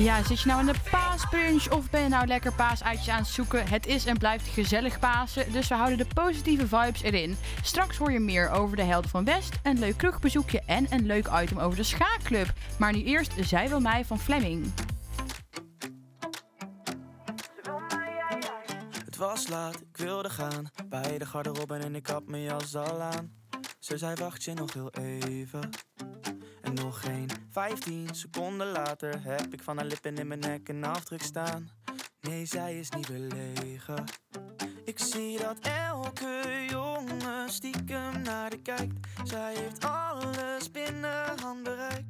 Ja, zit je nou in de paasbrunch of ben je nou lekker paasuitjes aan het zoeken? Het is en blijft gezellig Pasen, dus we houden de positieve vibes erin. Straks hoor je meer over de Helden van West, een leuk kroegbezoekje en een leuk item over de schaakclub. Maar nu eerst Zij wil mij van Fleming. Het was laat, ik wilde gaan Bij de garderobe en ik had mijn jas al aan Ze zei wacht je nog heel even En nog geen. 15 seconden later Heb ik van haar lippen in mijn nek een afdruk staan. Nee, zij is niet belegen Ik zie dat elke jongen stiekem naar de kijkt. Zij heeft alles binnen handbereik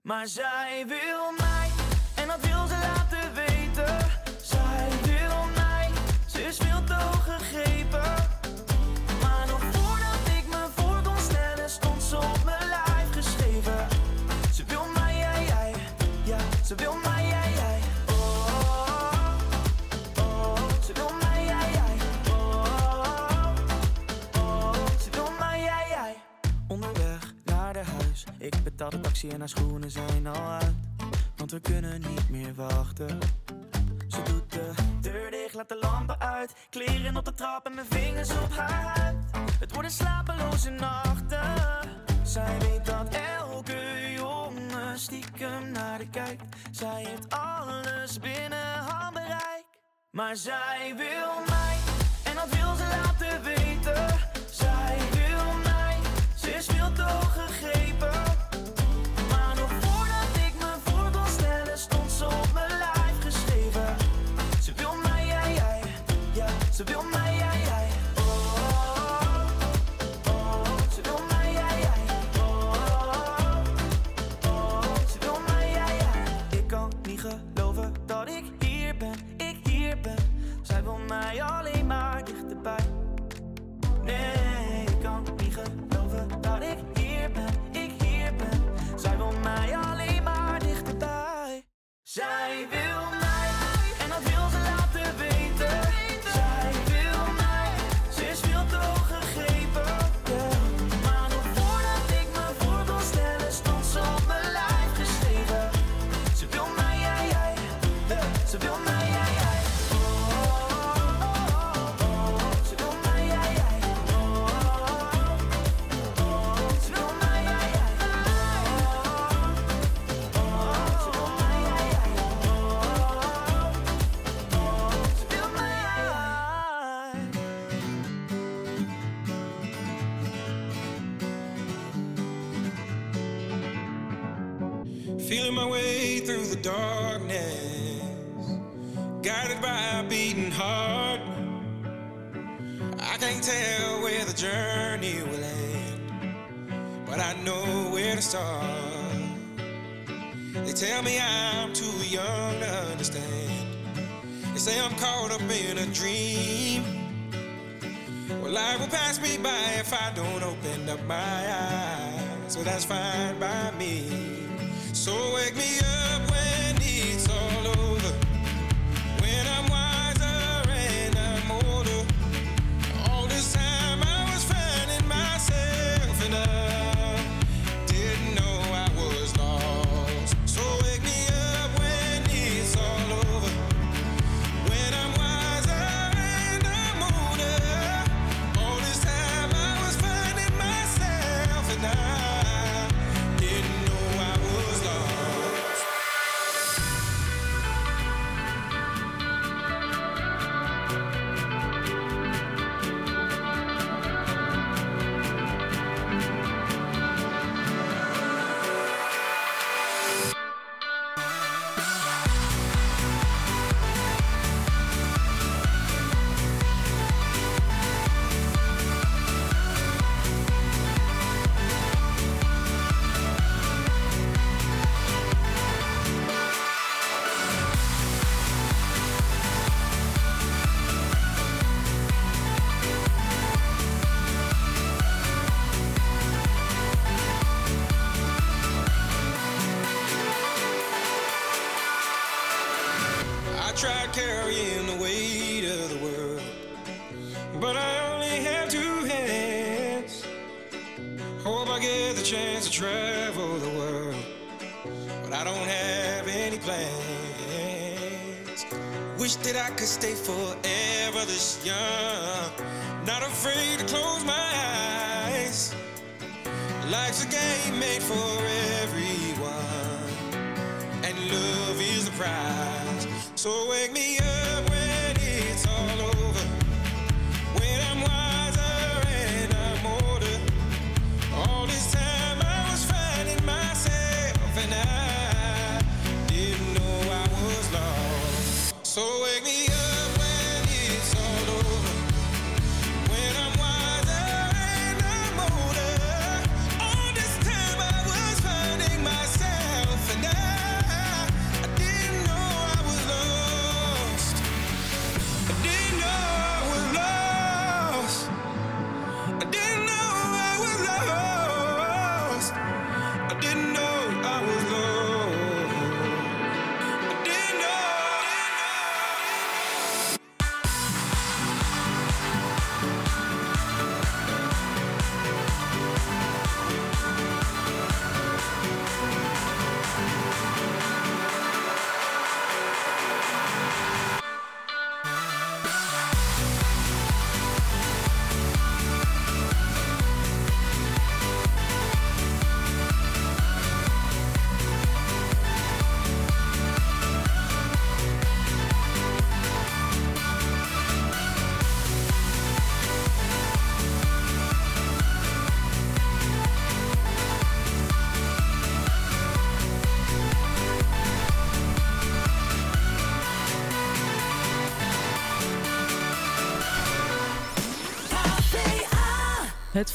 Maar zij wil mij En dat wil ze laten weten. Zij wil mij Ze is veel te gegrepen ze wil mij, jij, jij Oh, Ze wil mij, jij, jij ze wil mij, jij, jij Onderweg naar de huis. Ik betaal de taxi en haar schoenen zijn al uit. Want we kunnen niet meer wachten. Ze doet de deur dicht, laat de lampen uit. Kleren op de trap en mijn vingers op haar huid. Het worden slapeloze nachten. Zij weet dat elke stiekem naar de kijkt Zij heeft alles binnen handbereik Maar zij wil mij En dat wil ze laten weten. Zij wil mij Ze is veel te hoog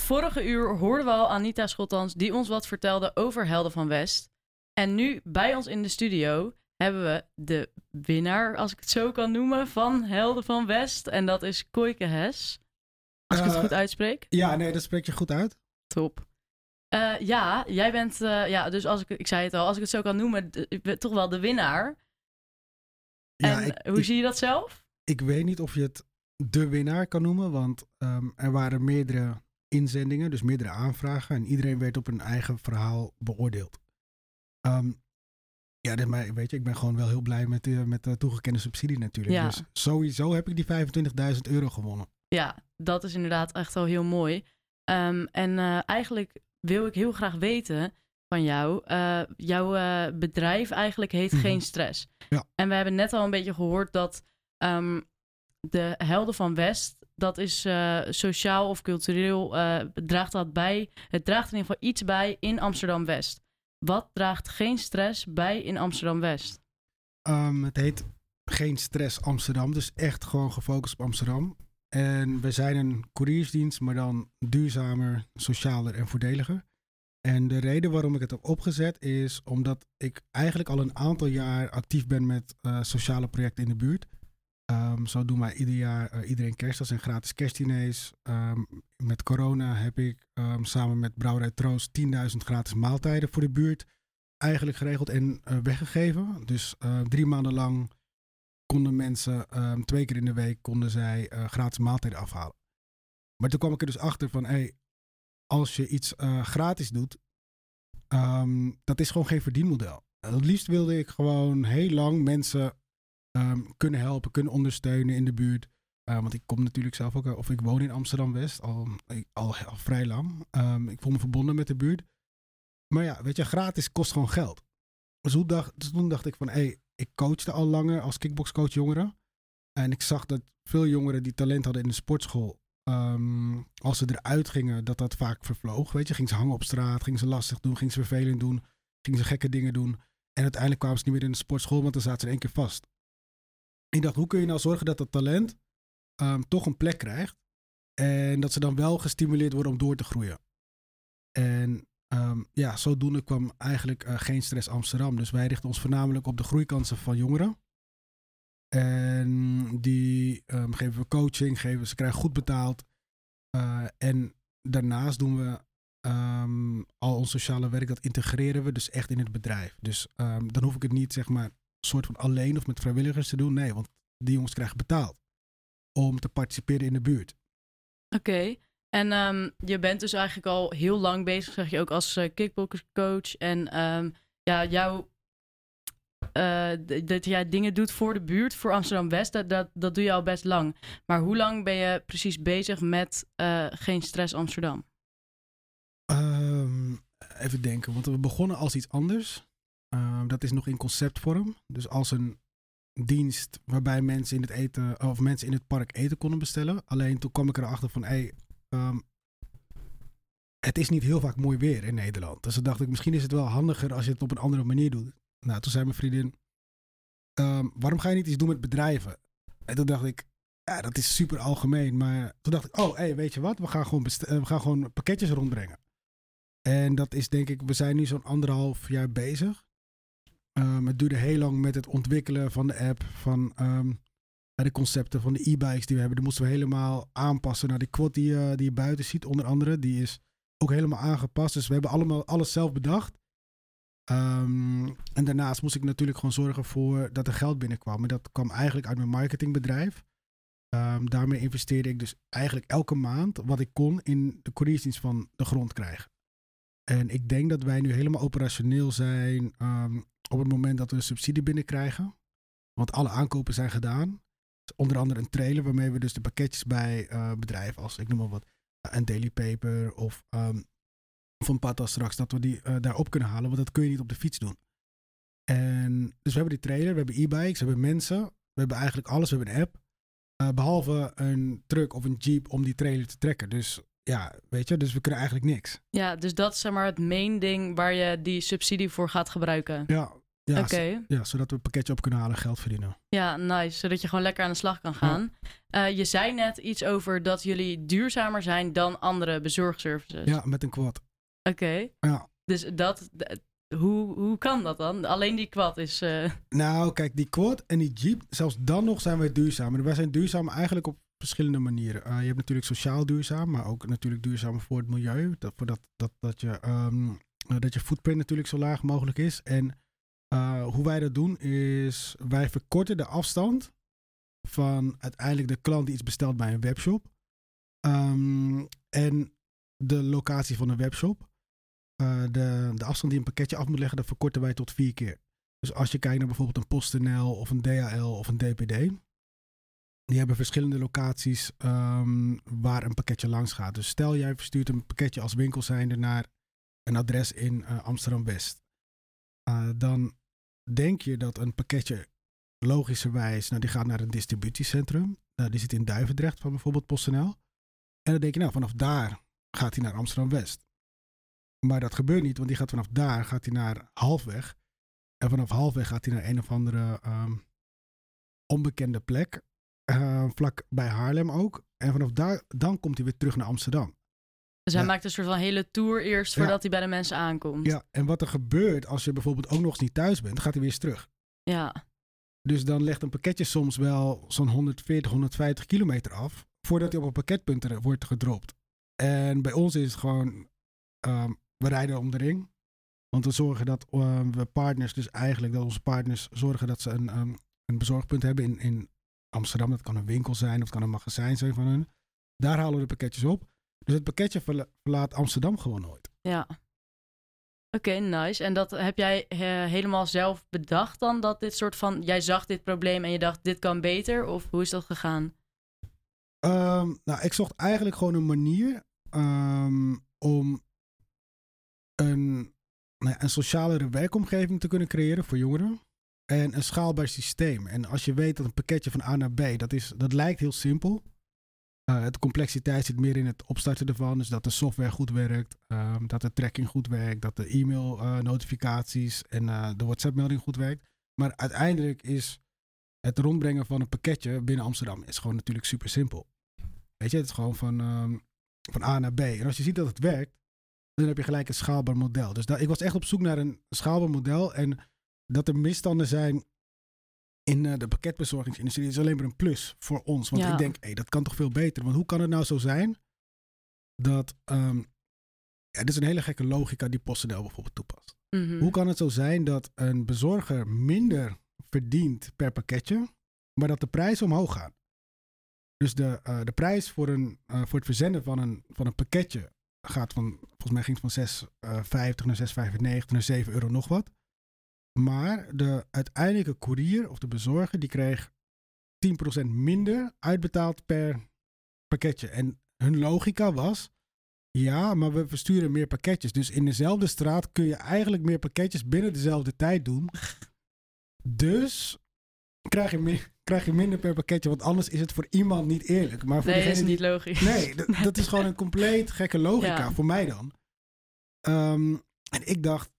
vorige uur hoorden we al Anita Schottans die ons wat vertelde over Helden van West. En nu bij ons in de studio hebben we de winnaar, als ik het zo kan noemen, van Helden van West. En dat is Koike Hes. Als ik het Eh, goed uitspreek. Ja, nee, dat spreek je goed uit. Top. Eh, ja, jij bent, eh, ja, dus als ik, ik zei het al, als ik het zo kan noemen, ik ben toch wel de winnaar. Ja, en ik, hoe ik, zie je dat zelf? ik weet niet of je het de winnaar kan noemen, want ehm, er waren meerdere inzendingen, dus meerdere aanvragen. En iedereen werd op een eigen verhaal beoordeeld. Ehm, ja, dus, maar weet je, ik ben gewoon wel heel blij met de, met de toegekende subsidie natuurlijk. Ja. Dus sowieso heb ik die 25.000 euro gewonnen. Ja, dat is inderdaad echt wel heel mooi. Ehm, en eh, eigenlijk wil ik heel graag weten van jou. eh, jouw eh, bedrijf eigenlijk heet Mhm. Geen Stress. Ja. En we hebben net al een beetje gehoord dat ehm, de Helden van West, dat is eh, sociaal of cultureel, eh, draagt dat bij. Het draagt in ieder geval iets bij in Amsterdam West. Wat draagt Geen Stress bij in Amsterdam West? Ehm, het heet Geen Stress Amsterdam, dus echt gewoon gefocust op Amsterdam. En we zijn een couriersdienst, maar dan duurzamer, socialer en voordeliger. En de reden waarom ik het heb opgezet is omdat ik eigenlijk al een aantal jaar actief ben met eh, sociale projecten in de buurt. Ehm, zo doen wij ieder jaar eh, iedereen kerst. Dat zijn gratis kerstdiners. Ehm, met corona heb ik ehm, samen met Brouwerij Troost 10.000 gratis maaltijden voor de buurt eigenlijk geregeld en eh, weggegeven. Dus eh, drie maanden lang konden mensen twee keer in de week konden zij gratis maaltijden afhalen. Maar toen kwam ik er dus achter van, hey, als je iets gratis doet, dat is gewoon geen verdienmodel. Het liefst wilde ik gewoon heel lang mensen ehm, kunnen helpen, kunnen ondersteunen in de buurt. Eh, want ik kom natuurlijk zelf ook, of ik woon in Amsterdam-West al, al, al vrij lang. Ehm, ik voel me verbonden met de buurt. Maar ja, weet je, gratis kost gewoon geld. Dus, dus toen dacht ik van, hé, hey, ik coachte al langer als kickboxcoach jongeren. En ik zag dat veel jongeren die talent hadden in de sportschool, ehm, als ze eruit gingen, dat dat vaak vervloog. Weet je, gingen ze hangen op straat, gingen ze lastig doen, gingen ze vervelend doen, gingen ze gekke dingen doen. En uiteindelijk kwamen ze niet meer in de sportschool, want dan zaten ze in één keer vast. Ik dacht, hoe kun je nou zorgen dat dat talent ehm, toch een plek krijgt? En dat ze dan wel gestimuleerd worden om door te groeien. En Ehm, ja, zodoende kwam eigenlijk eh, geen stress Amsterdam. Dus wij richten ons voornamelijk op de groeikansen van jongeren. En die ehm, geven we coaching, geven, ze krijgen goed betaald. Eh, en daarnaast doen we al ons sociale werk, dat integreren we dus echt in het bedrijf. Dus dan hoef ik het niet zeg maar soort van alleen of met vrijwilligers te doen. Nee, want die jongens krijgen betaald om te participeren in de buurt. Oké. En ehm, je bent dus eigenlijk al heel lang bezig, zeg je ook, als uh, kickboxcoach. En ehm, ja, jouw eh, dat jij dingen doet voor de buurt, voor Amsterdam-West, dat, dat, dat doe je al best lang. Maar hoe lang ben je precies bezig met eh, Geen Stress Amsterdam? Ehm, even denken, want we begonnen als iets anders. Ehm, dat is nog in conceptvorm. Dus als een dienst waarbij mensen in het eten of mensen in het park eten konden bestellen. Alleen toen kwam ik erachter van, hey, ehm, het is niet heel vaak mooi weer in Nederland. Dus toen dacht ik, misschien is het wel handiger als je het op een andere manier doet. Nou, toen zei mijn vriendin, ehm, waarom ga je niet iets doen met bedrijven? En toen dacht ik, ja, dat is super algemeen. Maar toen dacht ik, oh, hey, weet je wat? We gaan gewoon, eh, we gaan gewoon pakketjes rondbrengen. En dat is denk ik, we zijn nu zo'n anderhalf jaar bezig. Ehm, het duurde heel lang met het ontwikkelen van de app, van ehm, de concepten van de e-bikes die we hebben. Die moesten we helemaal aanpassen naar die quad die, je- die je buiten ziet, onder andere. Die is ook helemaal aangepast. Dus we hebben allemaal alles zelf bedacht. Ehm, en daarnaast moest ik natuurlijk gewoon zorgen voor dat er geld binnenkwam. En dat kwam eigenlijk uit mijn marketingbedrijf. Ehm, daarmee investeerde ik dus eigenlijk elke maand wat ik kon in de couriersdienst van de grond krijgen. En ik denk dat wij nu helemaal operationeel zijn ehm, op het moment dat we een subsidie binnenkrijgen. Want alle aankopen zijn gedaan. Onder andere een trailer waarmee we dus de pakketjes bij eh, bedrijven als, ik noem maar wat, een Daily Paper of ehm van Pata straks, dat we die eh, daarop kunnen halen. Want dat kun je niet op de fiets doen. En dus we hebben die trailer, we hebben e-bikes, we hebben mensen, we hebben eigenlijk alles, we hebben een app. Eh, behalve een truck of een jeep om die trailer te trekken. Dus ja, weet je, dus we kunnen eigenlijk niks. Ja, dus dat is zeg maar het main ding waar je die subsidie voor gaat gebruiken. Ja, ja, ja zodat we een pakketje op kunnen halen en geld verdienen. ja, nice. Zodat je gewoon lekker aan de slag kan gaan. Eh, je zei net iets over dat jullie duurzamer zijn dan andere bezorgservices. Ja, met een quad. Oké, Ja. dus dat, hoe, hoe kan dat dan? Alleen die kwad is... eh, Nou, kijk, die quad en die jeep, zelfs dan nog zijn wij duurzaam. En wij zijn duurzaam eigenlijk op verschillende manieren. Eh, je hebt natuurlijk sociaal duurzaam, maar ook natuurlijk duurzaam voor het milieu. Dat, voor dat, dat, dat, je, ehm, eh, dat je footprint natuurlijk zo laag mogelijk is. En eh, hoe wij dat doen is, wij verkorten de afstand van uiteindelijk de klant die iets bestelt bij een webshop. Ehm, en de locatie van een webshop. De, de afstand die een pakketje af moet leggen, dat verkorten wij tot vier keer. Dus als je kijkt naar bijvoorbeeld een PostNL of een DHL of een DPD. Die hebben verschillende locaties ehm, waar een pakketje langs gaat. Dus stel jij verstuurt een pakketje als winkelzijnde naar een adres in eh, Amsterdam-West. Eh, dan denk je dat een pakketje logischerwijs, nou die gaat naar een distributiecentrum. Nou, die zit in Duivendrecht van bijvoorbeeld PostNL. En dan denk je nou vanaf daar gaat hij naar Amsterdam-West. Maar dat gebeurt niet, want die gaat vanaf daar gaat hij naar halfweg. En vanaf halfweg gaat hij naar een of andere ehm, onbekende plek. Eh, vlak bij Haarlem ook. En vanaf daar, dan komt hij weer terug naar Amsterdam. dus hij Ja. maakt een soort van hele tour eerst Ja. voordat hij bij de mensen aankomt. Ja, en wat er gebeurt als je bijvoorbeeld ook nog eens niet thuis bent, gaat hij weer eens terug. Ja. Dus dan legt een pakketje soms wel zo'n 140, 150 kilometer af. Voordat hij op een pakketpunt er- wordt gedropt. En bij ons is het gewoon, ehm, we rijden om de ring. Want we zorgen dat ehm, we partners, dus eigenlijk dat onze partners zorgen dat ze een, ehm, een bezorgpunt hebben in, in Amsterdam. Dat kan een winkel zijn of het kan een magazijn zijn van hun. Daar halen we de pakketjes op. Dus het pakketje verla- verlaat Amsterdam gewoon nooit. Ja. Oké, nice. En dat heb jij eh, helemaal zelf bedacht dan? Dat dit soort van... Jij zag dit probleem en je dacht, dit kan beter? Of hoe is dat gegaan? Ehm, nou, ik zocht eigenlijk gewoon een manier ehm, om een, nou ja, een socialere werkomgeving te kunnen creëren voor jongeren. En een schaalbaar systeem. En als je weet dat een pakketje van A naar B, dat, is, dat lijkt heel simpel. Uh, de complexiteit zit meer in het opstarten ervan. Dus dat de software goed werkt, ehm, dat de tracking goed werkt, dat de e-mail uh, notificaties en uh, de WhatsApp-melding goed werkt. Maar uiteindelijk is het rondbrengen van een pakketje binnen Amsterdam is gewoon natuurlijk super simpel. Weet je, het is gewoon van, um, van A naar B. En als je ziet dat het werkt, dan heb je gelijk een schaalbaar model. Dus dat, ik was echt op zoek naar een schaalbaar model. En dat er misstanden zijn in uh, de pakketbezorgingsindustrie is alleen maar een plus voor ons. Want Ja. ik denk, hé, dat kan toch veel beter. Want hoe kan het nou zo zijn dat... Um, ja, dit is een hele gekke logica die PostNL bijvoorbeeld toepast. Mhm. Hoe kan het zo zijn dat een bezorger minder verdient per pakketje, maar dat de prijzen omhoog gaan? Dus de, uh, de prijs voor, een, uh, voor het verzenden van een, van een pakketje gaat van, volgens mij ging het van 6,50 naar 6,95 naar 7 euro nog wat. Maar de uiteindelijke courier of de bezorger, die kreeg 10% minder uitbetaald per pakketje. En hun logica was, ja, maar we versturen meer pakketjes. Dus in dezelfde straat kun je eigenlijk meer pakketjes binnen dezelfde tijd doen. Dus krijg je, mi- krijg je minder per pakketje, want anders is het voor iemand niet eerlijk. Maar voor Nee, dat is niet die... logisch. Nee, dat is gewoon een compleet gekke logica, Ja. voor mij dan. Ehm, en ik dacht,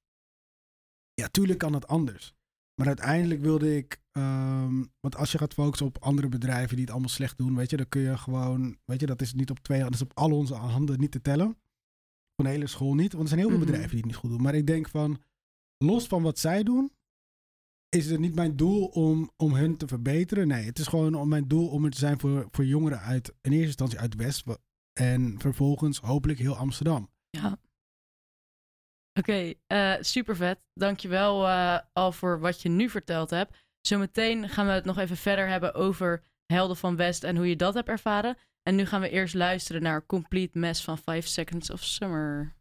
ja, tuurlijk kan het anders. Maar uiteindelijk wilde ik, ehm, want als je gaat focussen op andere bedrijven die het allemaal slecht doen, weet je, dan kun je gewoon, weet je, dat is niet op twee handen, dat is op al onze handen niet te tellen. Van de hele school niet, want er zijn heel veel Mhm. bedrijven die het niet goed doen. Maar ik denk van, los van wat zij doen, is het niet mijn doel om, om hun te verbeteren. Nee, het is gewoon om mijn doel om er te zijn voor, voor jongeren uit, in eerste instantie uit West. En vervolgens hopelijk heel Amsterdam. Ja. Oké, eh, super vet. Dankjewel eh al voor wat je nu verteld hebt. Zometeen gaan we het nog even verder hebben over Helden van West en hoe je dat hebt ervaren. En nu gaan we eerst luisteren naar Complete Mess van 5 Seconds of Summer.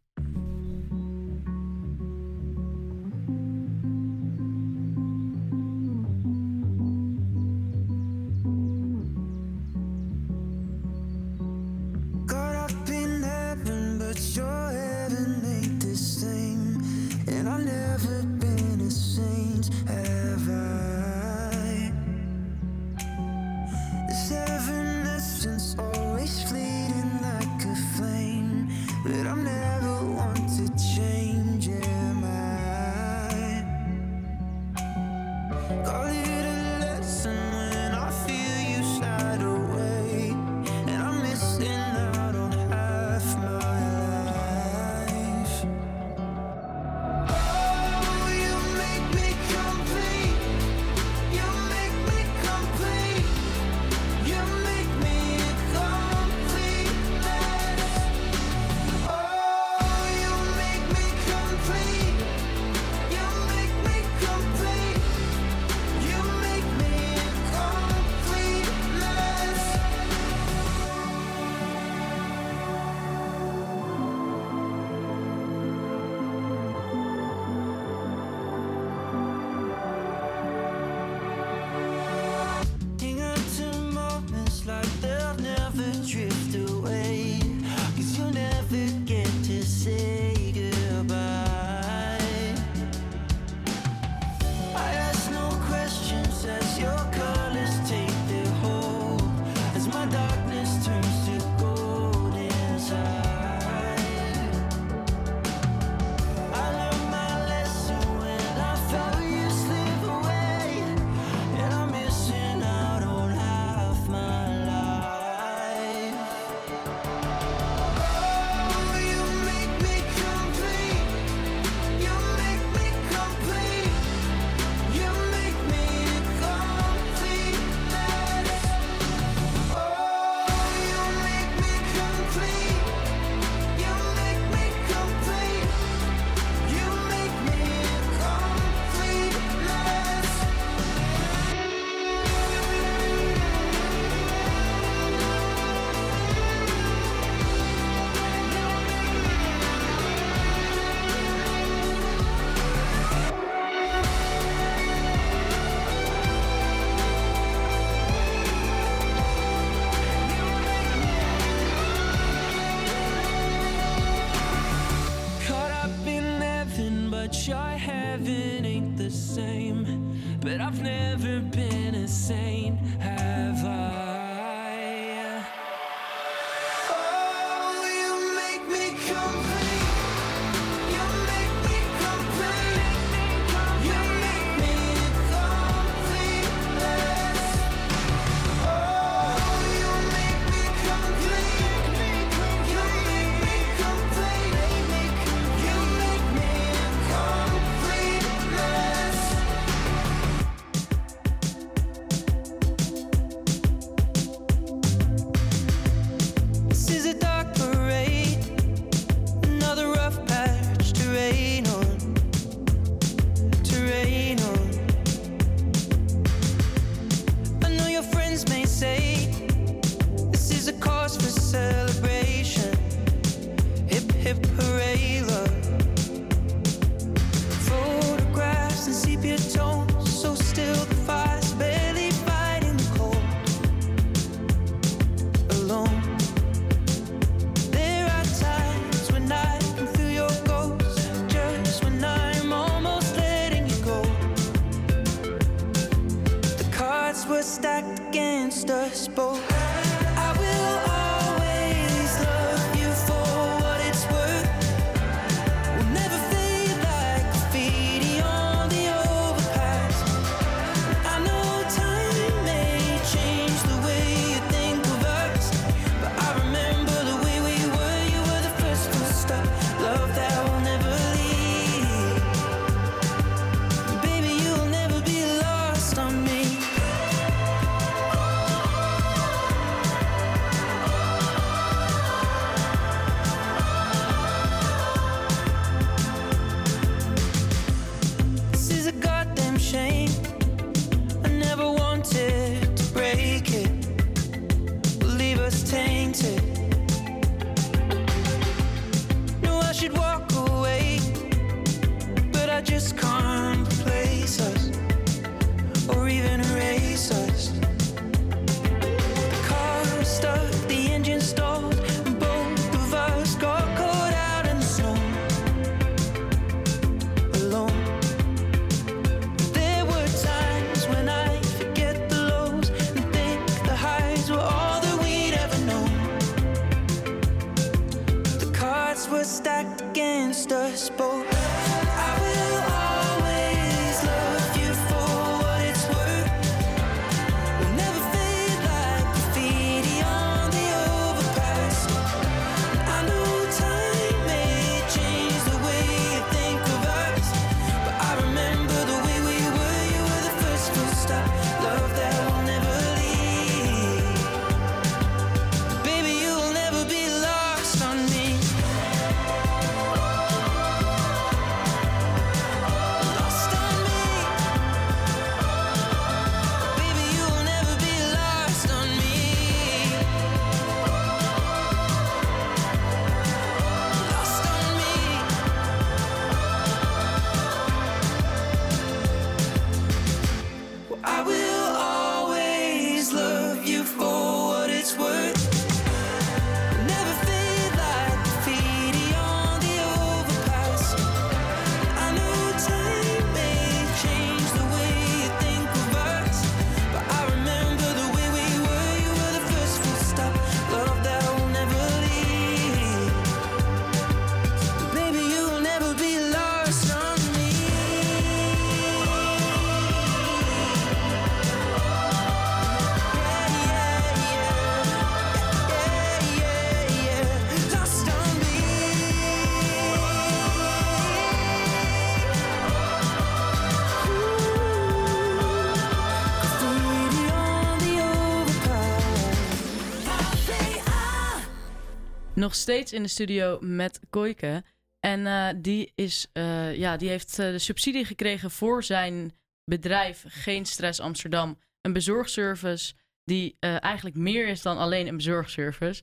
Nog steeds in de studio met Koike. En eh, die, is, eh, ja, die heeft eh, de subsidie gekregen voor zijn bedrijf Geen Stress Amsterdam. Een bezorgservice die eigenlijk meer is dan alleen een bezorgservice.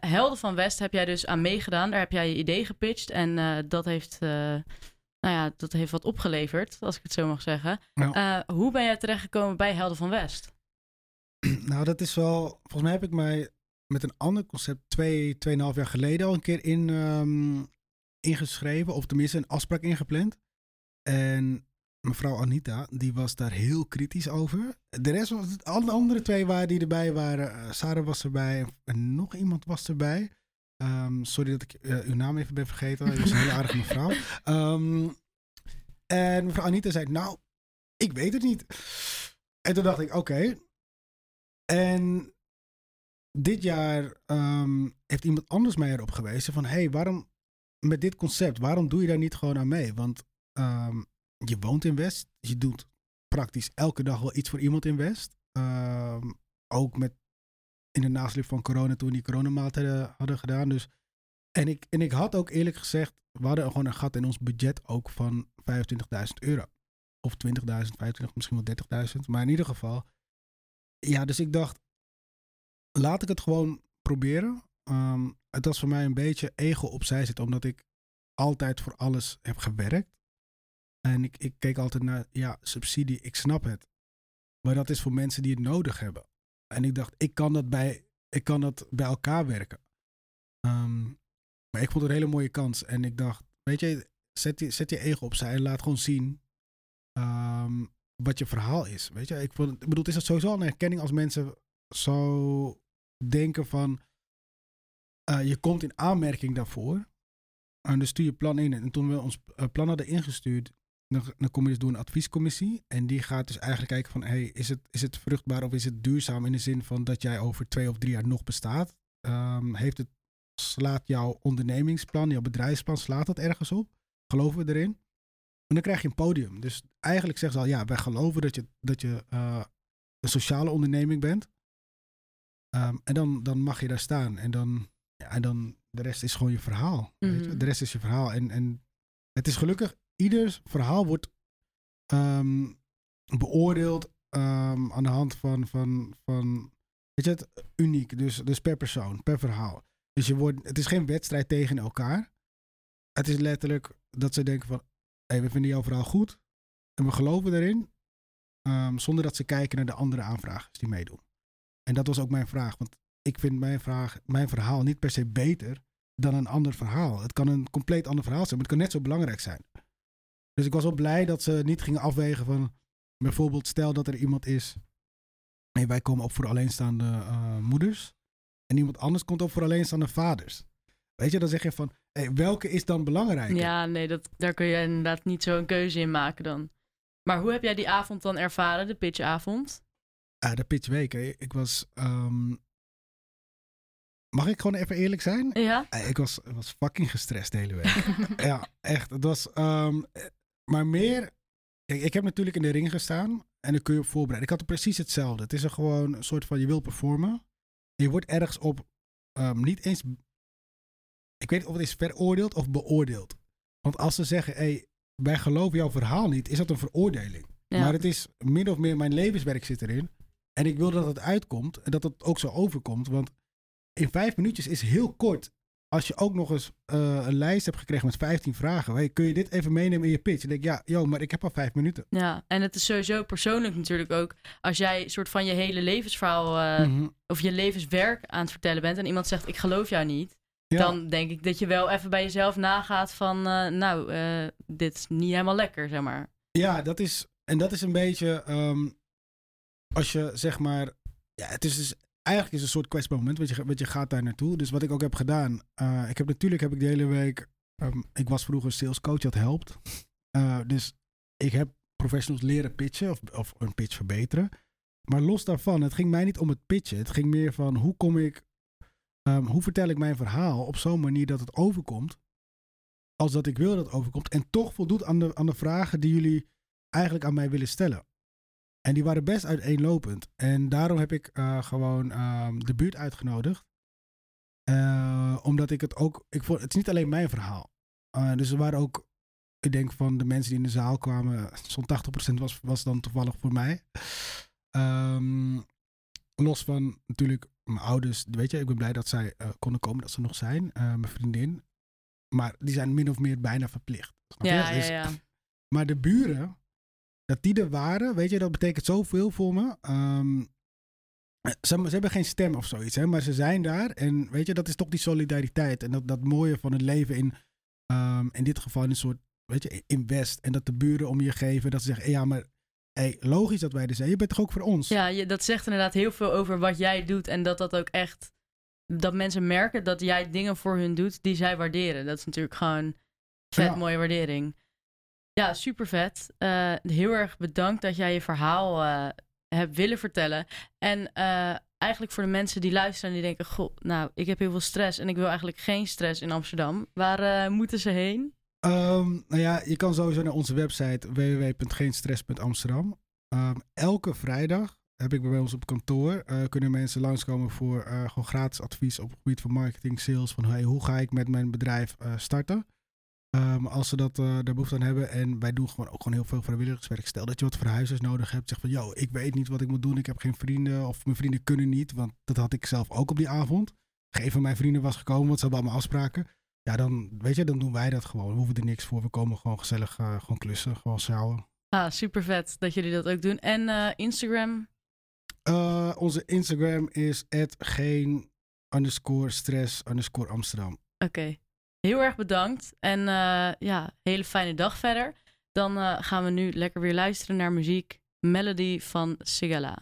Helden van West heb jij dus aan meegedaan. Daar heb jij je idee gepitcht. En dat, heeft, nou ja, dat heeft wat opgeleverd, als ik het zo mag zeggen. Ja. Hoe ben jij terechtgekomen bij Helden van West? Nou, dat is wel. Volgens mij heb ik mij met een ander concept twee, tweeënhalf jaar geleden al een keer in, ehm, ingeschreven. Of tenminste een afspraak ingepland. En mevrouw Anita, die was daar heel kritisch over. De rest was het, alle andere twee waren die erbij waren. eh, Sarah was erbij en nog iemand was erbij. Ehm, sorry dat ik eh, uw naam even ben vergeten. Je was een hele aardige mevrouw. Ehm, en mevrouw Anita zei, nou, ik weet het niet. En toen dacht ik, oké. En dit jaar ehm, heeft iemand anders mij erop gewezen van... hey, waarom met dit concept, waarom doe je daar niet gewoon aan mee? Want ehm, je woont in West, je doet praktisch elke dag wel iets voor iemand in West. Ehm, ook met in de nasleep van corona, toen die coronamaatregelen hadden gedaan. Dus, en, ik, en ik had ook eerlijk gezegd, we hadden gewoon een gat in ons budget ook van 25.000 euro. Of 20.000, 25, misschien wel 30.000. Maar in ieder geval, ja, dus ik dacht, laat ik het gewoon proberen. Ehm, het was voor mij een beetje ego opzij zitten, omdat ik altijd voor alles heb gewerkt. En ik, ik keek altijd naar, ja, subsidie, ik snap het. Maar dat is voor mensen die het nodig hebben. En ik dacht, ik kan dat bij, ik kan dat bij elkaar werken. Ehm, maar ik vond het een hele mooie kans. En ik dacht, weet je, zet je, zet je ego opzij en laat gewoon zien. ehm, wat je verhaal is. Weet je, ik, vond, ik bedoel, het is sowieso al een herkenning als mensen zo denken van, eh, je komt in aanmerking daarvoor. En dan stuur je plan in. En toen we ons eh, plan hadden ingestuurd, dan, dan kom je dus door een adviescommissie. En die gaat dus eigenlijk kijken van, hey, is, het, is het vruchtbaar of is het duurzaam in de zin van dat jij over twee of drie jaar nog bestaat? Ehm, heeft het, slaat jouw ondernemingsplan, jouw bedrijfsplan, slaat dat ergens op? Geloven we erin? En dan krijg je een podium. Dus eigenlijk zeggen ze al, ja, wij geloven dat je, dat je eh, een sociale onderneming bent. Ehm, en dan, dan mag je daar staan. En dan, ja, en dan de rest is gewoon je verhaal. weet je? Mhm. De rest is je verhaal. En, en het is gelukkig, ieder verhaal wordt ehm, beoordeeld ehm, aan de hand van, van, van, weet je het, uniek. Dus, dus per persoon, per verhaal. Dus je wordt, het is geen wedstrijd tegen elkaar. Het is letterlijk dat ze denken van, hé, we vinden jouw verhaal goed. En we geloven erin. zonder dat ze kijken naar de andere aanvragers die meedoen. En dat was ook mijn vraag. Want ik vind mijn, vraag, mijn verhaal niet per se beter dan een ander verhaal. Het kan een compleet ander verhaal zijn, maar het kan net zo belangrijk zijn. Dus ik was wel blij dat ze niet gingen afwegen van... Bijvoorbeeld, stel dat er iemand is... Nee, wij komen op voor alleenstaande eh, moeders. En iemand anders komt op voor alleenstaande vaders. Weet je, dan zeg je van... Hey, welke is dan belangrijker? Ja, nee, dat, daar kun je inderdaad niet zo een keuze in maken dan. Maar hoe heb jij die avond dan ervaren, de pitchavond? Ah, de pitchweek, hè. ik was... ehm, Mag ik gewoon even eerlijk zijn? Ja? Eh, Ik was, was fucking gestrest de hele week. ja, echt. Het was, ehm, eh, maar meer. Kijk, ik heb natuurlijk in de ring gestaan en dan kun je op voorbereiden. Ik had er precies hetzelfde. Het is er gewoon een soort van je wil performen. Je wordt ergens op ehm, niet eens. Ik weet niet of het is veroordeeld of beoordeeld. Want als ze zeggen, hey, wij geloven jouw verhaal niet, is dat een veroordeling. Ja. Maar het is min of meer mijn levenswerk zit erin. En ik wil dat het uitkomt en dat het ook zo overkomt. Want in vijf minuutjes is heel kort. Als je ook nog eens eh, een lijst hebt gekregen met 15 vragen. Hey, kun je dit even meenemen in je pitch? En denk ik, ja, yo, maar ik heb al vijf minuten. Ja, en het is sowieso persoonlijk natuurlijk ook. Als jij soort van je hele levensverhaal eh, Mhm. of je levenswerk aan het vertellen bent en iemand zegt ik geloof jou niet, Ja. dan denk ik dat je wel even bij jezelf nagaat van eh, nou, dit is niet helemaal lekker, zeg maar. Ja, dat is. En dat is een beetje. ehm, als je zeg maar. Ja, het is dus. Eigenlijk is een soort kwetsbaar moment, want je, want je gaat daar naartoe. Dus wat ik ook heb gedaan. eh, ik heb natuurlijk heb ik de hele week. ehm, ik was vroeger salescoach, dat helpt. Eh, dus ik heb professionals leren pitchen of, of een pitch verbeteren. Maar los daarvan, het ging mij niet om het pitchen. Het ging meer van hoe kom ik. ehm, hoe vertel ik mijn verhaal op zo'n manier dat het overkomt. Als dat ik wil dat het overkomt. En toch voldoet aan de, aan de vragen die jullie eigenlijk aan mij willen stellen. En die waren best uiteenlopend. En daarom heb ik eh, gewoon ehm, de buurt uitgenodigd. Eh, omdat ik het ook. Ik vond, het is niet alleen mijn verhaal. Eh, dus er waren ook. Ik denk van de mensen die in de zaal kwamen. Zo'n 80% was, was dan toevallig voor mij. Ehm, los van natuurlijk mijn ouders. Weet je, ik ben blij dat zij konden komen, dat ze nog zijn. Mijn vriendin. Maar die zijn min of meer bijna verplicht. Snap je? Ja, ja, Dus- ja. maar de buren, dat die er waren, weet je, dat betekent zoveel voor me. Ehm, ze, ze hebben geen stem of zoiets, hè, maar ze zijn daar. En weet je, dat is toch die solidariteit. En dat, dat mooie van het leven in, ehm, in dit geval in een soort, weet je, in West. En dat de buren om je geven, dat ze zeggen, ja, maar hey, logisch dat wij er zijn. Je bent toch ook voor ons? Ja, je, dat zegt inderdaad heel veel over wat jij doet en dat dat ook echt, dat mensen merken dat jij dingen voor hun doet die zij waarderen. Dat is natuurlijk gewoon vet Ja. mooie waardering. Ja, super vet. Eh, heel erg bedankt dat jij je verhaal eh, hebt willen vertellen. En eh, eigenlijk voor de mensen die luisteren en die denken, goh, nou, ik heb heel veel stress en ik wil eigenlijk geen stress in Amsterdam. Waar moeten ze heen? Ehm, nou ja, je kan sowieso naar onze website www.geenstress.amsterdam. Ehm, elke vrijdag heb ik bij ons op kantoor. kunnen mensen langskomen voor gewoon gratis advies op het gebied van marketing, sales. Van hey, hoe ga ik met mijn bedrijf starten? Ehm, als ze dat, eh, daar behoefte aan hebben. En wij doen gewoon ook gewoon heel veel vrijwilligerswerk. Stel dat je wat verhuizers nodig hebt. Zeg van, yo, ik weet niet wat ik moet doen. Ik heb geen vrienden. Of mijn vrienden kunnen niet. Want dat had ik zelf ook op die avond. Geen van mijn vrienden was gekomen, want ze hadden allemaal afspraken. Ja, dan, weet je, dan doen wij dat gewoon. We hoeven er niks voor. We komen gewoon gezellig eh, gewoon klussen, gewoon sjouwen. Ah, super vet dat jullie dat ook doen. En eh, Instagram? Onze Instagram is geen underscore stress underscore Amsterdam. Oké. Heel erg bedankt. En eh, ja, hele fijne dag verder. Dan eh, gaan we nu lekker weer luisteren naar muziek. Melody van Sigala.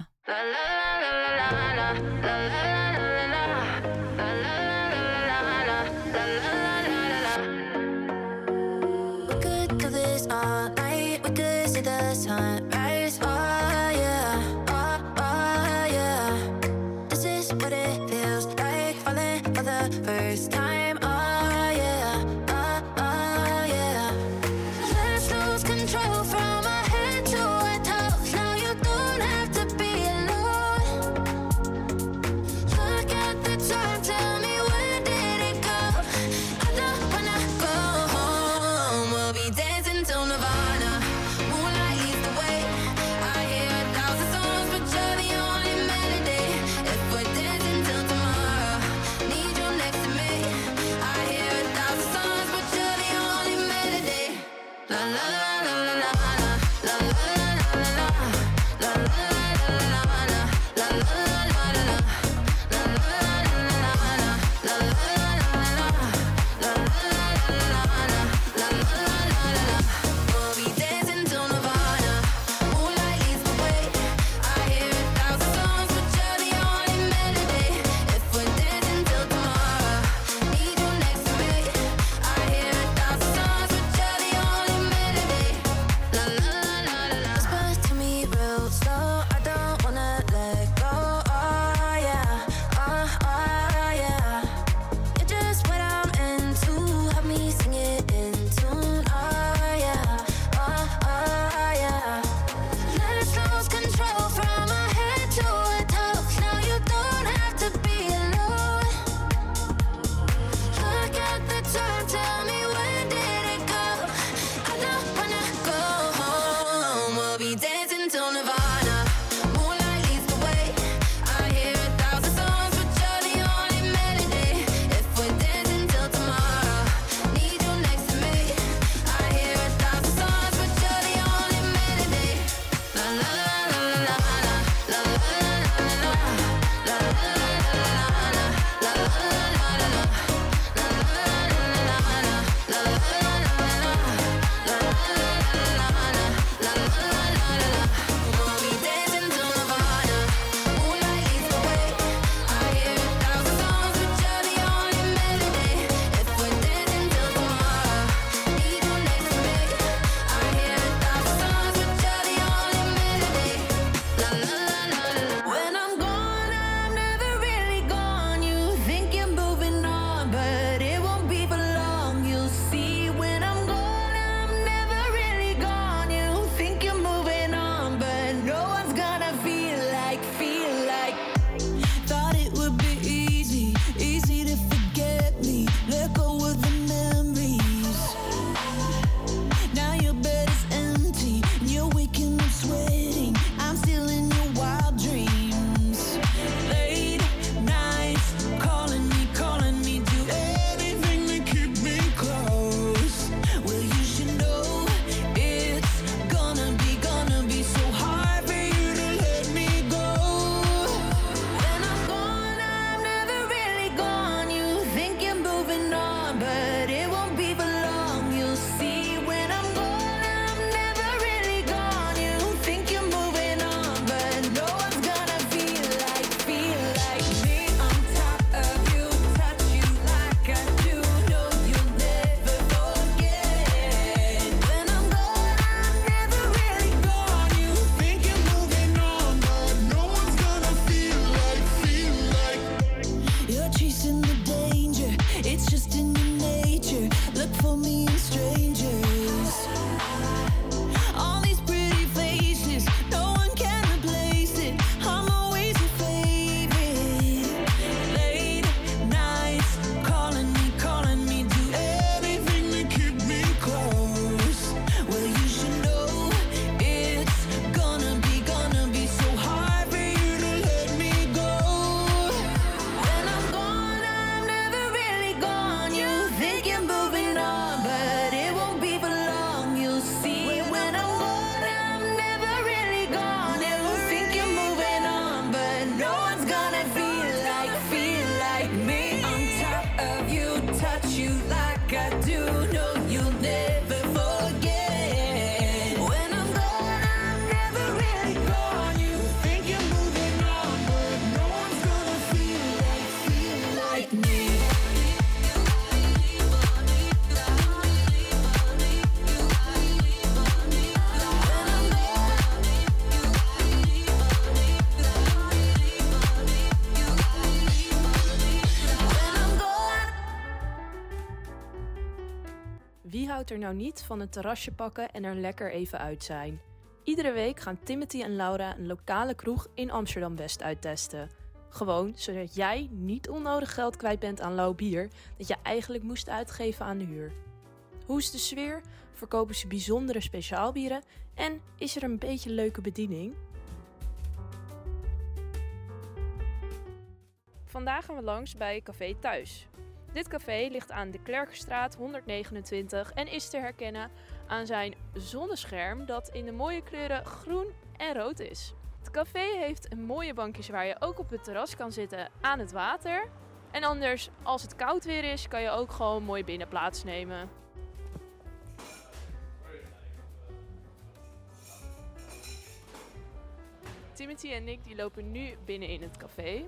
for me. Nou niet van een terrasje pakken en er lekker even uit zijn? Iedere week gaan Timothy en Laura een lokale kroeg in Amsterdam-West uittesten. Gewoon zodat jij niet onnodig geld kwijt bent aan lauw bier dat je eigenlijk moest uitgeven aan de huur. Hoe is de sfeer? Verkopen ze bijzondere speciaalbieren? En is er een beetje leuke bediening? Vandaag gaan we langs bij Café Thuis. Dit café ligt aan de Klerkenstraat 129 en is te herkennen aan zijn zonnescherm dat in de mooie kleuren groen en rood is. Het café heeft mooie bankjes waar je ook op het terras kan zitten aan het water. En anders, als het koud weer is, kan je ook gewoon mooi binnen plaatsnemen. Timothy en ik die lopen nu binnen in het café.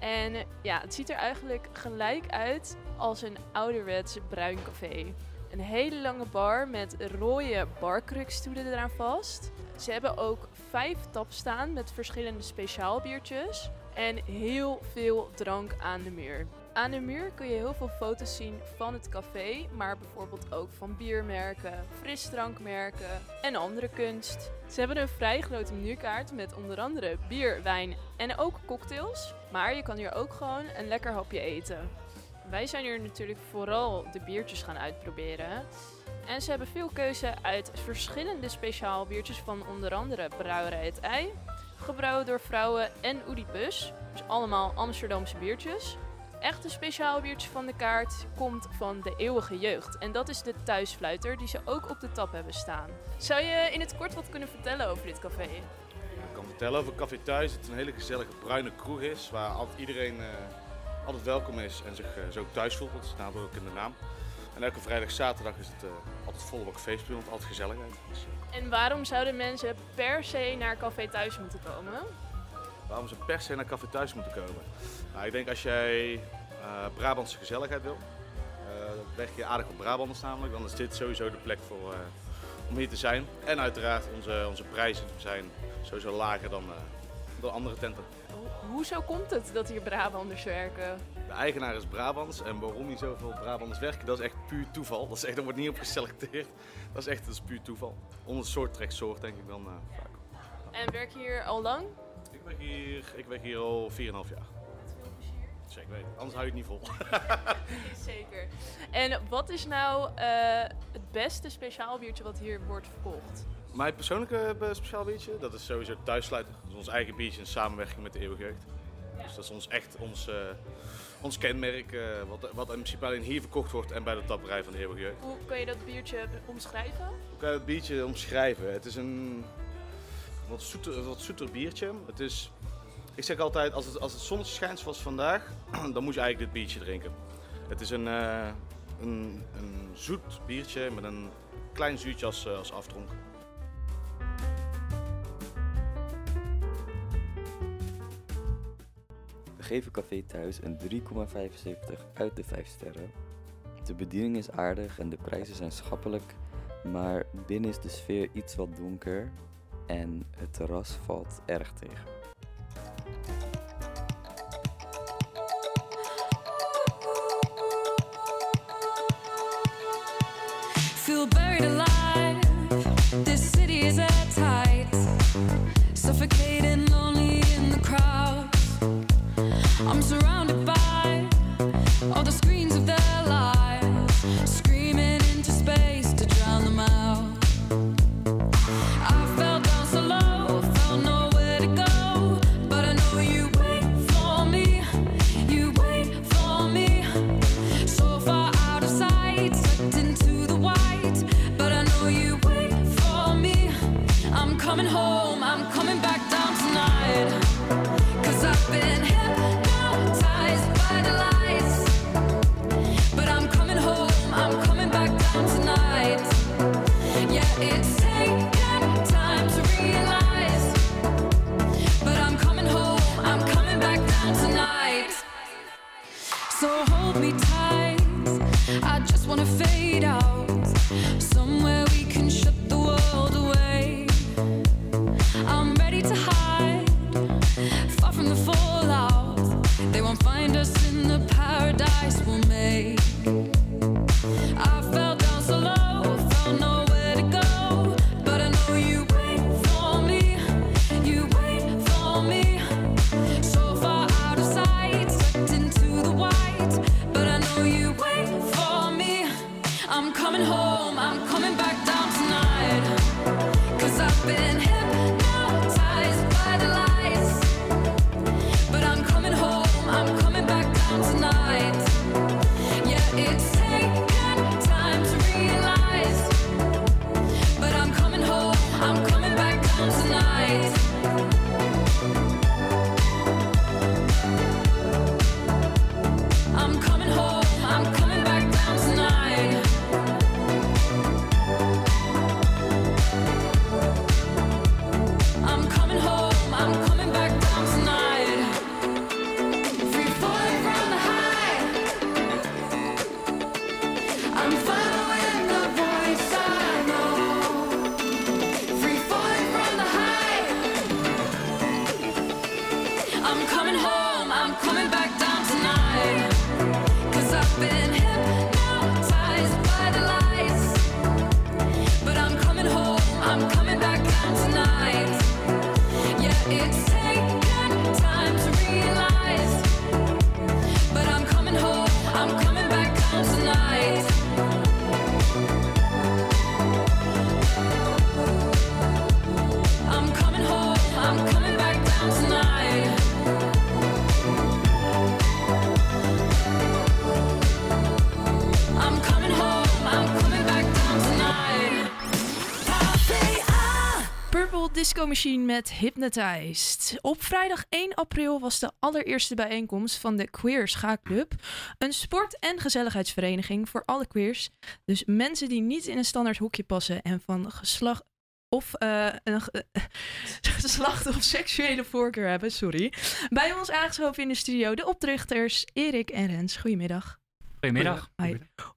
En eh, ja, het ziet er eigenlijk gelijk uit als een ouderwets bruin café. Een hele lange bar met rode barkrukstoelen eraan vast. Ze hebben ook vijf taps staan met verschillende speciaalbiertjes. En heel veel drank aan de muur. Aan de muur kun je heel veel foto's zien van het café, maar bijvoorbeeld ook van biermerken, frisdrankmerken en andere kunst. Ze hebben een vrij grote menukaart met onder andere bier, wijn en ook cocktails. Maar je kan hier ook gewoon een lekker hapje eten. Wij zijn hier natuurlijk vooral de biertjes gaan uitproberen. En ze hebben veel keuze uit verschillende speciaal biertjes van onder andere Brouwerij Het Ei, gebrouwen door vrouwen en Oedipus. Dus allemaal Amsterdamse biertjes. Echte speciaal biertje van de kaart komt van de eeuwige jeugd. En dat is de thuisfluiter die ze ook op de tap hebben staan. Zou je in het kort wat kunnen vertellen over dit café? Ik kan vertellen over Café Thuis. Het een hele gezellige bruine kroeg is. Waar altijd iedereen eh, altijd welkom is en zich eh, zo thuis voelt. Dat staat ook in de naam. En elke vrijdag, zaterdag is het eh, altijd volle bak feestbier, want altijd gezelligheid. Dus, En waarom zouden mensen per se naar Café Thuis moeten komen? Waarom ze per se naar Café Thuis moeten komen? Nou, ik denk als jij eh, Brabantse gezelligheid wil, eh leg je aardig op Brabanders namelijk, dan is dit sowieso de plek voor, eh, om hier te zijn. En uiteraard onze, onze prijzen zijn sowieso lager dan, dan andere tenten. Ho- Hoezo komt het dat hier Brabanders werken? De eigenaar is Brabants en waarom hier zoveel Brabanders werken, dat is echt puur toeval. Dat is echt, er wordt niet op geselecteerd. Dat is echt dat is puur toeval. Onder soort trekt soort denk ik dan vaak. En werk je hier al lang? Ik werk hier, ik werk hier al 4,5 jaar. Zeker weten, anders hou je het niet vol. Zeker. En wat is nou eh, het beste speciaal biertje wat hier wordt verkocht? Mijn persoonlijke eh, speciaal biertje, dat is sowieso thuissluiter. Dat is ons eigen biertje in samenwerking met de Eeuwige Jeugd. Dus dat is ons echt ons, eh, ons kenmerk, eh, wat, wat in principe alleen hier verkocht wordt en bij de tapperij van de Eeuwige Jeugd. Hoe kan je dat biertje omschrijven? Hoe kan je het biertje omschrijven? Het is een wat zoeter, wat zoeter biertje. Het is, ik zeg altijd, als het, als het zonnetje schijnt zoals vandaag, dan moet je eigenlijk dit biertje drinken. Het is een, eh, een, een zoet biertje met een klein zuurtje als, eh, als afdronk. We geven Café Thuis een 3,75 uit de 5 sterren. De bediening is aardig en de prijzen zijn schappelijk, maar binnen is de sfeer iets wat donker en het terras valt erg tegen. Purple Disco Machine met Hypnotized. Op vrijdag 1 april was de allereerste bijeenkomst van de Queer Schaakclub. Een sport- en gezelligheidsvereniging voor alle queers. Dus mensen die niet in een standaard hoekje passen en van geslacht of eh, een ge- geslacht of seksuele voorkeur hebben, sorry. Bij ons aangeschoven in de studio de opdrichters Erik en Rens. Goedemiddag. Goedemiddag.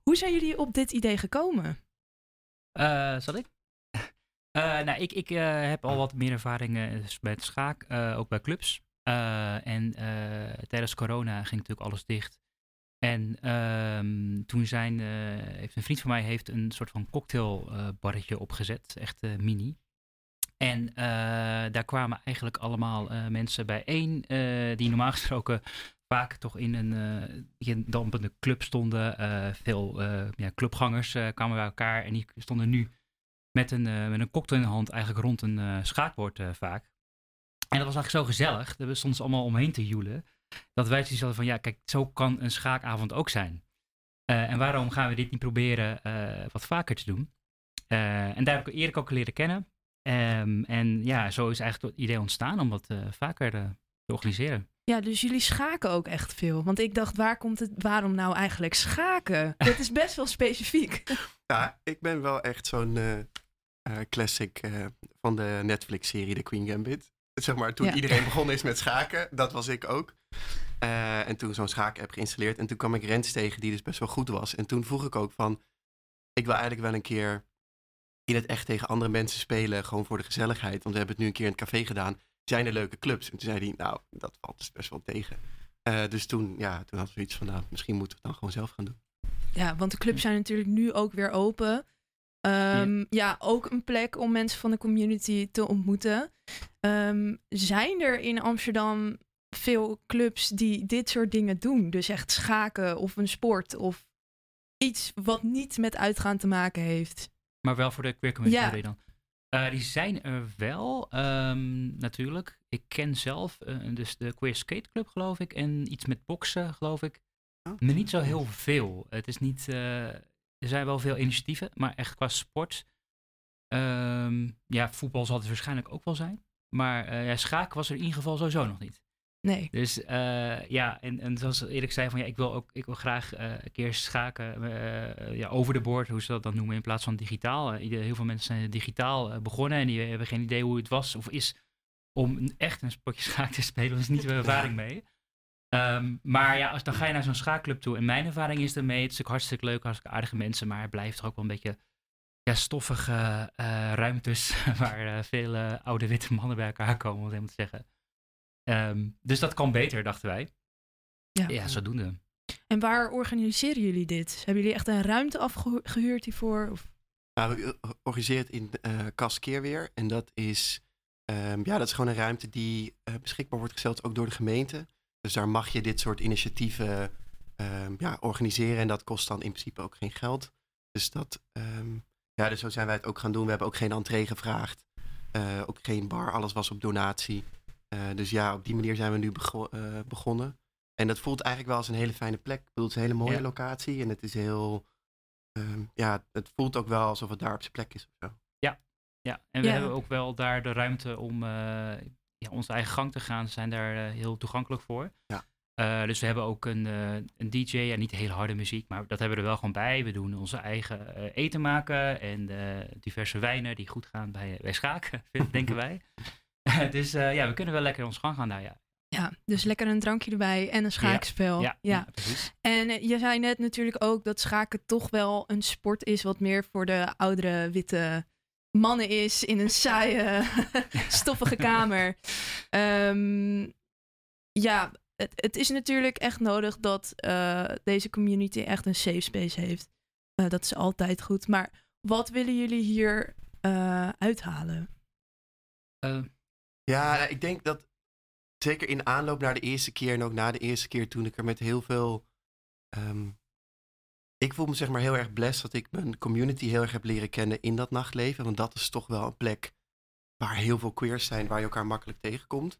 Hoe zijn jullie op dit idee gekomen? Eh, zal ik? Eh, nou, ik, ik eh, heb al wat meer ervaring eh, bij het schaak, eh, ook bij clubs. Eh, en eh, tijdens corona ging natuurlijk alles dicht. En ehm, toen zijn, eh, heeft een vriend van mij heeft een soort van cocktailbarretje opgezet, echt eh, mini. En eh, daar kwamen eigenlijk allemaal eh, mensen bijeen eh, die normaal gesproken vaak toch in een eh, dampende club stonden. Eh, veel eh, ja, clubgangers eh, kwamen bij elkaar en die stonden nu met een, eh, met een cocktail in de hand eigenlijk rond een eh, schaakbord eh, vaak. En dat was eigenlijk zo gezellig. Daar stonden ze allemaal omheen te joelen. Dat wij zoiets hadden van, ja, kijk, zo kan een schaakavond ook zijn. Eh, en waarom gaan we dit niet proberen eh, wat vaker te doen? Eh, en daar heb ik Erik ook leren kennen. Ehm, en ja, zo is eigenlijk het idee ontstaan om dat eh, vaker te organiseren. Ja, dus jullie schaken ook echt veel. Want ik dacht, waar komt het, waarom nou eigenlijk schaken? Dat is best wel specifiek. Ja, ik ben wel echt zo'n classic eh, van de Netflix-serie The Queen Gambit. Zeg maar, toen Ja. iedereen begonnen is met schaken, dat was ik ook. Eh, en toen zo'n schaak-app geïnstalleerd. En toen kwam ik Rens tegen, die dus best wel goed was. En toen vroeg ik ook van, ik wil eigenlijk wel een keer in het echt tegen andere mensen spelen, gewoon voor de gezelligheid. Want we hebben het nu een keer in het café gedaan. Zijn er leuke clubs? En toen zei hij, nou, dat valt dus best wel tegen. Eh, dus toen, ja, toen hadden we zoiets van, nou, misschien moeten we het dan gewoon zelf gaan doen. Ja, want de clubs zijn natuurlijk nu ook weer open. Ehm, ja. ook een plek om mensen van de community te ontmoeten. Ehm, zijn er in Amsterdam veel clubs die dit soort dingen doen? Dus echt schaken of een sport of iets wat niet met uitgaan te maken heeft. Maar wel voor de queer community Ja. dan? Eh, die zijn er wel, ehm, natuurlijk. Ik ken zelf eh, dus de Queer Skate Club, geloof ik. En iets met boksen, geloof ik. Maar niet zo heel veel. Het is niet... eh, er zijn wel veel initiatieven, maar echt qua sport... ehm, ja, voetbal zal het waarschijnlijk ook wel zijn. Maar eh ja, schaken was er in ieder geval sowieso nog niet. Nee. Dus eh, ja, en, en zoals Erik zei, van ja, ik wil ook ik wil graag eh, een keer schaken ja, over de board, hoe ze dat dan noemen, in plaats van digitaal. Heel veel mensen zijn digitaal begonnen en die hebben geen idee hoe het was of is om echt een spotje schaak te spelen. Daar is niet veel ervaring mee. Ehm, maar ja, als, dan ga je naar zo'n schaakclub toe. En mijn ervaring is ermee, het is ook hartstikke leuk, hartstikke aardige mensen, maar het blijft toch ook wel een beetje ja, stoffige eh, ruimtes waar eh, veel eh, oude witte mannen bij elkaar komen, om het helemaal te zeggen. Ehm, dus dat kan beter, dachten wij. Ja. Ja, zodoende. En waar organiseren jullie dit? Hebben jullie echt een ruimte afgehuurd hiervoor? Of? Nou, we organiseren het in eh Kaskeerweer. En dat is, ehm, ja, dat is gewoon een ruimte die eh, beschikbaar wordt gesteld ook door de gemeente. Dus daar mag je dit soort initiatieven ehm, ja, organiseren. En dat kost dan in principe ook geen geld. Dus dat, ehm, ja, dus zo zijn wij het ook gaan doen. We hebben ook geen entree gevraagd. Eh, ook geen bar, alles was op donatie. Eh, dus ja, op die manier zijn we nu bego- eh, begonnen. En dat voelt eigenlijk wel als een hele fijne plek. Ik bedoel, het is een hele mooie Ja. locatie. En het is heel, ehm, ja, het voelt ook wel alsof het daar op zijn plek is of zo. Ja, Ja, en we Ja. hebben ook wel daar de ruimte om eh, ja, onze eigen gang te gaan. Ze zijn daar eh, heel toegankelijk voor. Ja. Eh, dus we hebben ook een, eh, een DJ, en niet hele harde muziek, maar dat hebben we er wel gewoon bij. We doen onze eigen eh, eten maken en diverse wijnen die goed gaan bij, bij schaken, denken wij. dus eh, ja, we kunnen wel lekker ons gang gaan daar, ja. Ja, dus lekker een drankje erbij en een schaakspel. Ja, ja, precies. En je zei net natuurlijk ook dat schaken toch wel een sport is wat meer voor de oudere witte mannen is in een saaie, stoffige kamer. Ehm, ja, het, het is natuurlijk echt nodig dat eh, deze community echt een safe space heeft. Eh, dat is altijd goed. Maar wat willen jullie hier eh, uithalen? Ja, ik denk dat zeker in aanloop naar de eerste keer en ook na de eerste keer toen ik er met heel veel. ehm, ik voel me zeg maar heel erg blessed dat ik mijn community heel erg heb leren kennen in dat nachtleven. Want dat is toch wel een plek waar heel veel queers zijn, waar je elkaar makkelijk tegenkomt.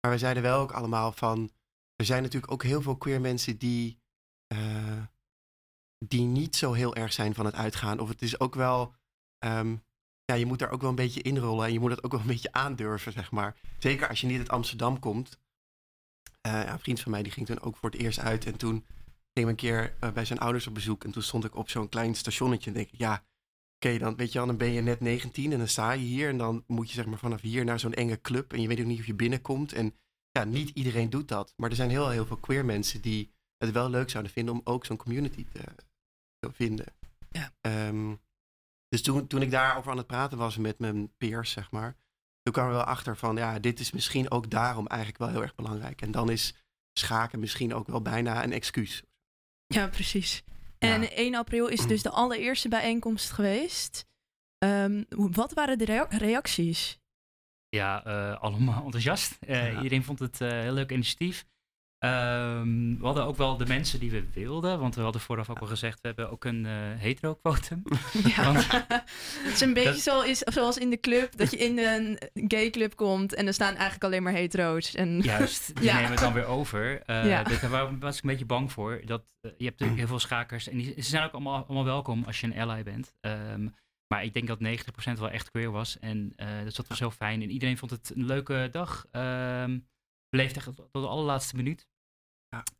Maar we zeiden wel ook allemaal van. Er zijn natuurlijk ook heel veel queer mensen die. eh, die niet zo heel erg zijn van het uitgaan. Of het is ook wel. ehm, ja, je moet daar ook wel een beetje inrollen en je moet het ook wel een beetje aandurven, zeg maar. Zeker als je niet uit Amsterdam komt. Ja, een vriend van mij die ging toen ook voor het eerst uit en toen ging een keer eh, bij zijn ouders op bezoek en toen stond ik op zo'n klein stationnetje en denk ik, ja, oké, dan weet je wel, dan ben je net 19 en dan sta je hier en dan moet je zeg maar vanaf hier naar zo'n enge club en je weet ook niet of je binnenkomt en ja, niet iedereen doet dat, maar er zijn heel heel veel queer mensen die het wel leuk zouden vinden om ook zo'n community te, te vinden. Ja. Ehm, dus toen, toen ik daarover aan het praten was met mijn peers, zeg maar, toen kwam er wel achter van, ja, dit is misschien ook daarom eigenlijk wel heel erg belangrijk. En dan is schaken misschien ook wel bijna een excuus. Ja, precies. En 1 april is dus de allereerste bijeenkomst geweest. Ehm, wat waren de rea- reacties? Ja, eh, allemaal enthousiast. Eh, Iedereen vond het een heel leuk initiatief. Ehm, we hadden ook wel de mensen die we wilden, want we hadden vooraf ook al gezegd, we hebben ook een eh hetero-quotum. Ja. Want- Het is een beetje Dat- zo is, zoals in de club, dat je in een gay club komt en er staan eigenlijk alleen maar hetero's. En... Juist, die Ja. nemen het dan weer over. Ja. dus daar was ik een beetje bang voor. Dat, eh, je hebt natuurlijk heel veel schakers en die, ze zijn ook allemaal, allemaal welkom als je een ally bent. Ehm, maar ik denk dat 90% wel echt queer was. En dus dat was heel fijn. En iedereen vond het een leuke dag. Ehm beleefd echt tot de allerlaatste minuut.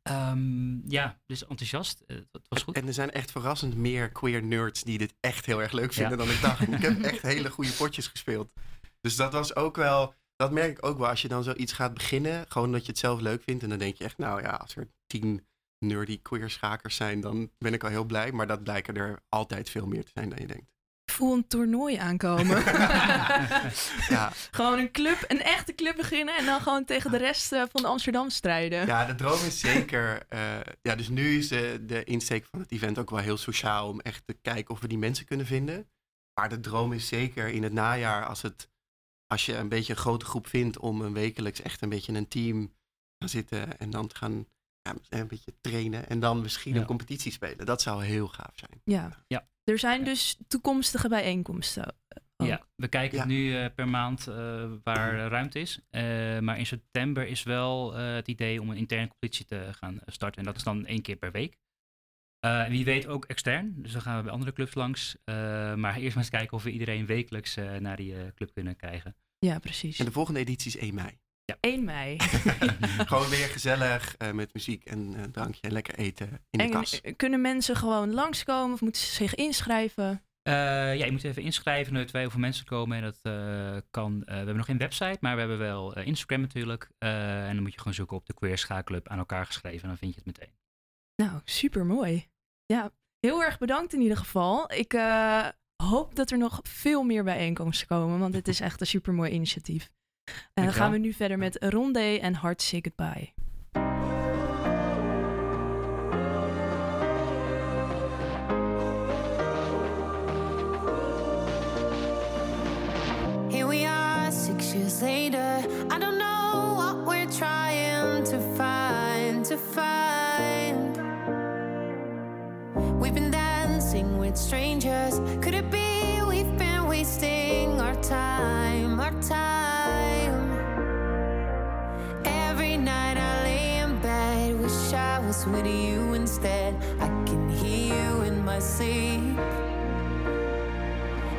Ja, ja dus enthousiast. Eh, het was goed. En er zijn echt verrassend meer queer nerds die dit echt heel erg leuk vinden Ja. dan ik dacht. ik heb echt hele goede potjes gespeeld. Dus dat was ook wel, dat merk ik ook wel als je dan zoiets gaat beginnen. Gewoon dat je het zelf leuk vindt. En dan denk je echt, nou ja, als er tien nerdy queer schakers zijn, dan ben ik al heel blij. Maar dat blijken er altijd veel meer te zijn dan je denkt. Voel een toernooi aankomen. Ja. Gewoon een club, een echte club beginnen en dan gewoon tegen de rest eh, van de Amsterdam strijden. Ja, de droom is zeker. eh, ja, dus nu is de, de insteek van het event ook wel heel sociaal om echt te kijken of we die mensen kunnen vinden. Maar de droom is zeker in het najaar als het als je een beetje een grote groep vindt om een wekelijks echt een beetje een team te gaan zitten en dan te gaan ja, een beetje trainen en dan misschien Ja. een competitie spelen. Dat zou heel gaaf zijn. Ja. Ja. Er zijn dus toekomstige bijeenkomsten. ook. Ja, we kijken nu eh, per maand eh, waar ruimte is. Eh, maar in september is wel eh, het idee om een interne competitie te gaan starten. En dat is dan één keer per week. Eh, en wie weet ook extern. Dus dan gaan we bij andere clubs langs. Eh, maar eerst maar eens kijken of we iedereen wekelijks eh, naar die eh, club kunnen krijgen. Ja, precies. En de volgende editie is 1 mei. Ja. 1 mei. Gewoon weer gezellig eh, met muziek en eh, drankje en lekker eten in de kas. eh, kunnen mensen gewoon langskomen of moeten ze zich inschrijven? Eh, ja, je moet even inschrijven. Er twee hoeveel mensen komen. En dat eh, kan. we hebben nog geen website, maar we hebben wel Instagram natuurlijk. Eh, en dan moet je gewoon zoeken op de Queer Schaakclub aan elkaar geschreven. En dan vind je het meteen. Nou, super mooi. Ja, heel erg bedankt in ieder geval. Ik eh, hoop dat er nog veel meer bijeenkomsten komen, want dit is echt een super mooi initiatief. En dan Dankjewel. gaan we nu verder met Rondé en Hard Say Goodbye. Here we are, six years later. I don't know what we're trying to find, to find. We've been dancing with strangers. Could it be we've been wasting our time, with you instead. I can hear you in my sleep.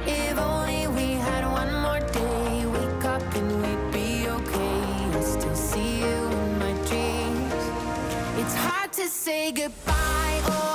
If only we had one more day. Wake up and we'd be okay. I still see you in my dreams. It's hard to say goodbye. Oh,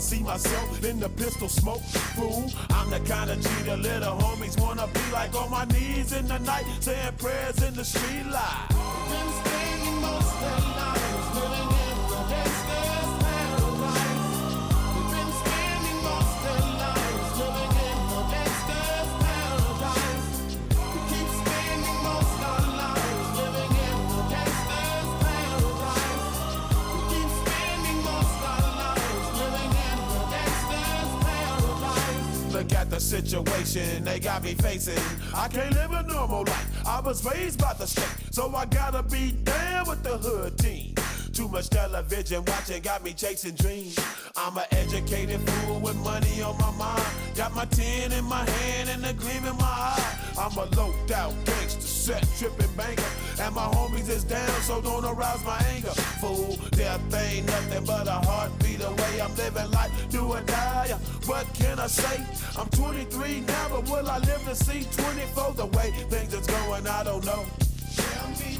see myself in the pistol smoke. Fool, I'm the kind of G little homies wanna be like on my knees in the night, saying prayers in the street light. Been spending most of living in situation they got me facing. I can't live a normal life. I was raised by the state, so I gotta be down with the hood team. Too much television watching got me chasing dreams. I'm an educated fool with money on my mind. Got my tin in my hand and a gleam in my eye. I'm a loped out gangster, set tripping banker. And my homies is down, so don't arouse my anger. Fool, death ain't nothing but a heartbeat away. I'm living life, do or die. What can I say? I'm 23 now, but will I live to see 24? The way things is going, I don't know. Tell me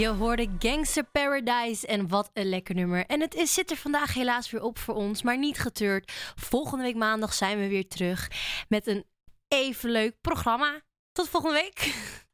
Je hoorde Gangster Paradise en wat een lekker nummer. En het is, zit er vandaag helaas weer op voor ons, maar niet getreurd. Volgende week maandag zijn we weer terug met een even leuk programma. Tot volgende week.